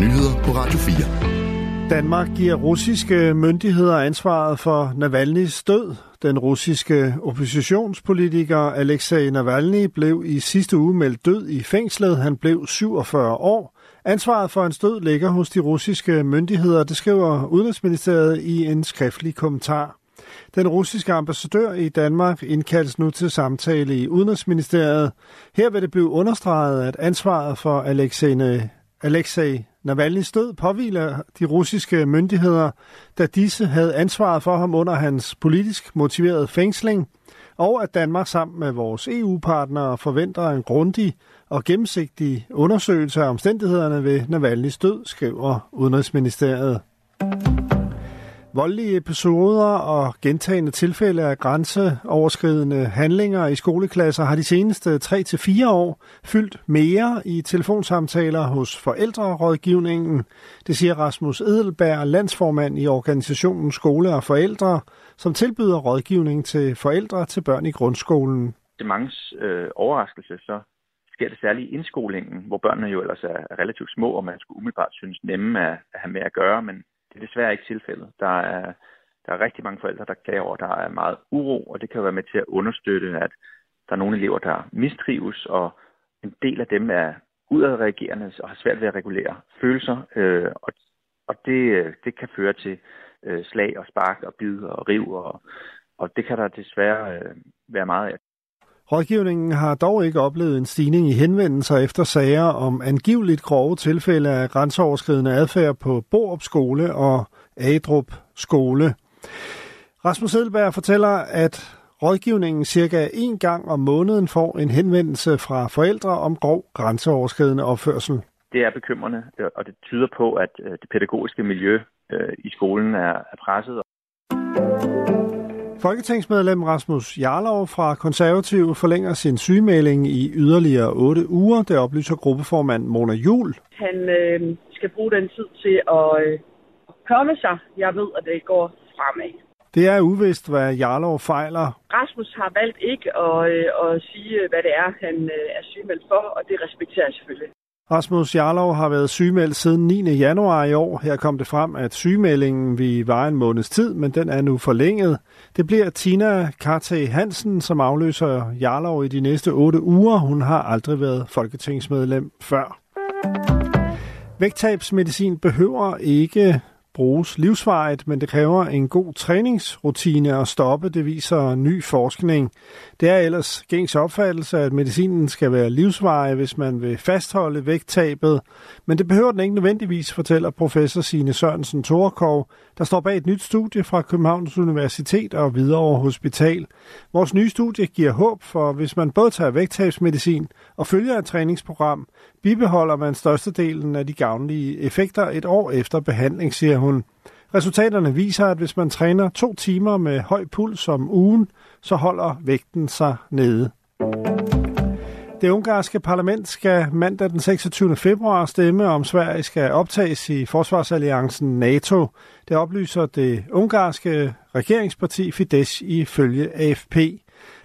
nyheder på Radio 4. Danmark giver russiske myndigheder ansvaret for Navalny's død. Den russiske oppositionspolitiker Alexei Navalny blev i sidste uge meldt død i fængslet. Han blev 47 år. Ansvaret for hans død ligger hos de russiske myndigheder, det skriver Udenrigsministeriet i en skriftlig kommentar. Den russiske ambassadør i Danmark indkaldes nu til samtale i Udenrigsministeriet. Her vil det blive understreget, at ansvaret for Alexei, Alexei Navalny's død påviler de russiske myndigheder, da disse havde ansvaret for ham under hans politisk motiverede fængsling, og at Danmark sammen med vores EU-partnere forventer en grundig og gennemsigtig undersøgelse af omstændighederne ved Navalny's død, skriver Udenrigsministeriet. Voldelige episoder og gentagende tilfælde af grænseoverskridende handlinger i skoleklasser har de seneste 3-4 år fyldt mere i telefonsamtaler hos forældrerådgivningen. Det siger Rasmus Edelberg, landsformand i organisationen Skole og Forældre, som tilbyder rådgivning til forældre til børn i grundskolen. Det er mange øh, overraskelse, så sker det særligt i indskolingen, hvor børnene jo ellers er relativt små, og man skulle umiddelbart synes nemme at, at have med at gøre, men det er desværre ikke tilfældet. Der er, der er rigtig mange forældre, der klager over, der er meget uro, og det kan være med til at understøtte, at der er nogle elever, der mistrives, og en del af dem er udadreagerende og har svært ved at regulere følelser, øh, og, og det, det kan føre til øh, slag og spark og bid og riv, og, og det kan der desværre øh, være meget af. Rådgivningen har dog ikke oplevet en stigning i henvendelser efter sager om angiveligt grove tilfælde af grænseoverskridende adfærd på Borup Skole og Adrup Skole. Rasmus Edelberg fortæller, at rådgivningen cirka en gang om måneden får en henvendelse fra forældre om grov grænseoverskridende opførsel. Det er bekymrende, og det tyder på, at øh, det pædagogiske miljø øh, i skolen er presset. Folketingsmedlem Rasmus Jarlov fra Konservativ forlænger sin sygemelding i yderligere 8 uger. Det oplyser gruppeformand Mona Jul. Han øh, skal bruge den tid til at øh, komme sig. Jeg ved, at det går fremad. Det er uvist, hvad Jarlov fejler. Rasmus har valgt ikke at, øh, at sige, hvad det er, han øh, er sygemeldt for, og det respekterer jeg selvfølgelig. Rasmus Jarlov har været sygemeldt siden 9. januar i år. Her kom det frem, at sygemeldingen vi vare en måneds tid, men den er nu forlænget. Det bliver Tina Karte Hansen, som afløser Jarlov i de næste otte uger. Hun har aldrig været folketingsmedlem før. Vægttabsmedicin behøver ikke bruges livsvarigt, men det kræver en god træningsrutine at stoppe, det viser ny forskning. Det er ellers gængs opfattelse, at medicinen skal være livsvarig, hvis man vil fastholde vægttabet, men det behøver den ikke nødvendigvis, fortæller professor Sine Sørensen Torkov, der står bag et nyt studie fra Københavns Universitet og Hvidovre Hospital. Vores nye studie giver håb, for hvis man både tager vægttabsmedicin og følger et træningsprogram, bibeholder man størstedelen af de gavnlige effekter et år efter behandling, siger hun. Resultaterne viser, at hvis man træner to timer med høj puls om ugen, så holder vægten sig nede. Det ungarske parlament skal mandag den 26. februar stemme, om Sverige skal optages i forsvarsalliancen NATO. Det oplyser det ungarske regeringsparti Fidesz ifølge AFP.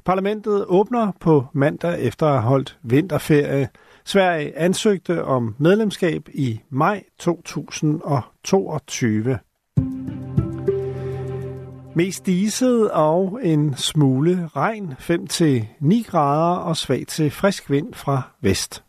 Parlamentet åbner på mandag efter at have holdt vinterferie. Sverige ansøgte om medlemskab i maj 2022. Mest diset og en smule regn, 5-9 grader og svag til frisk vind fra vest.